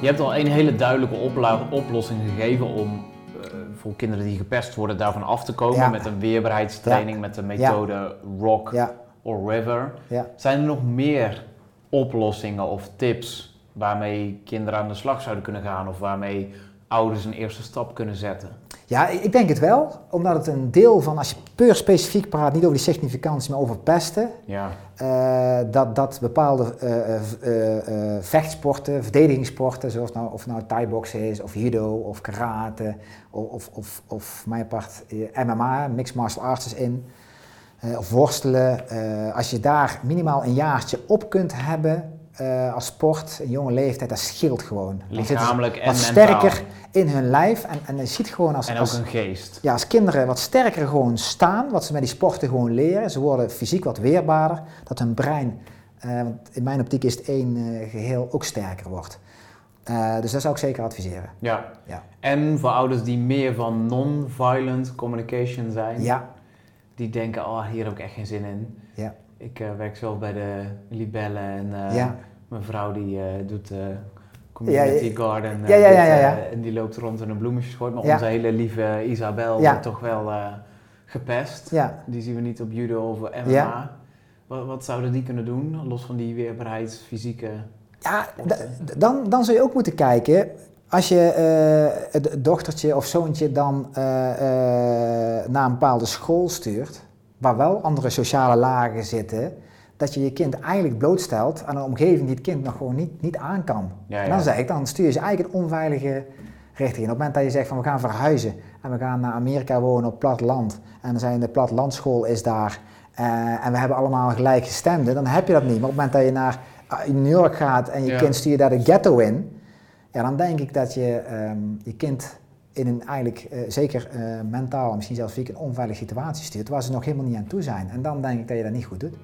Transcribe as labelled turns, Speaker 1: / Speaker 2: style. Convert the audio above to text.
Speaker 1: Je hebt al een hele duidelijke oplossing gegeven om eh, voor kinderen die gepest worden daarvan af te komen
Speaker 2: Ja.
Speaker 1: met een weerbaarheidstraining met de methode Rock or River. Zijn er nog meer oplossingen of tips waarmee kinderen aan de slag zouden kunnen gaan of waarmee ouders een eerste stap kunnen zetten?
Speaker 2: Ja, ik denk het wel, omdat het een deel van, als je puur specifiek praat, niet over die significantie, maar over pesten,
Speaker 1: Ja,
Speaker 2: eh, dat, dat bepaalde eh, eh, vechtsporten, verdedigingssporten, zoals nou, of nou thai-boksen is, of judo, of karate, of, of, of, of mijn part MMA, mixed martial arts is in, of worstelen. als je daar minimaal een jaartje op kunt hebben eh, als sport, een jonge leeftijd, dat scheelt gewoon.
Speaker 1: Lichamelijk en
Speaker 2: wat
Speaker 1: mentaal.
Speaker 2: sterker in hun lijf en, en je ziet gewoon als,
Speaker 1: En ook
Speaker 2: als,
Speaker 1: een geest.
Speaker 2: ja, als kinderen wat sterker gewoon staan, wat ze met die sporten gewoon leren, ze worden fysiek wat weerbaarder, dat hun brein, eh, want in mijn optiek is het één eh, geheel, ook sterker wordt. Dus dat zou ik zeker adviseren.
Speaker 1: Ja.
Speaker 2: Ja.
Speaker 1: En voor ouders die meer van non-violent communication zijn,
Speaker 2: Ja,
Speaker 1: die denken, oh hier heb ik echt geen zin in.
Speaker 2: ja,
Speaker 1: Ik werk zelf bij de Libellen en
Speaker 2: ja,
Speaker 1: mijn vrouw die eh, doet eh, community
Speaker 2: Ja,
Speaker 1: garden.
Speaker 2: ja, ja, ja,
Speaker 1: dit, eh, en die loopt rond in een bloemetje gooit. Maar onze hele lieve Isabel wordt toch wel gepest. Die zien we niet op judo of MMA. Wat, wat zouden die kunnen doen, los van die weerbaarheid, fysieke...
Speaker 2: Ja, dan, dan zul je ook moeten kijken, als je het dochtertje of zoontje dan naar een bepaalde school stuurt, waar wel andere sociale lagen zitten, dat je je kind eigenlijk blootstelt aan een omgeving die het kind nog gewoon niet, niet aan kan.
Speaker 1: Ja,
Speaker 2: En dan zeg ik, dan stuur je ze eigenlijk een onveilige richting in. Op het moment dat je zegt van we gaan verhuizen en we gaan naar Amerika wonen op platteland en dan zijn de plattelandschool is daar eh, en we hebben allemaal gelijkgestemden, dan heb je dat niet. Maar op het moment dat je naar eh, New York gaat en je
Speaker 1: Ja.
Speaker 2: kind stuur je daar de ghetto in, ja, dan denk ik dat je ehm, je kind in een eigenlijk eh, zeker mentaal, misschien zelfs fysiek een onveilige situatie stuurt waar ze nog helemaal niet aan toe zijn. En dan denk ik dat je dat niet goed doet.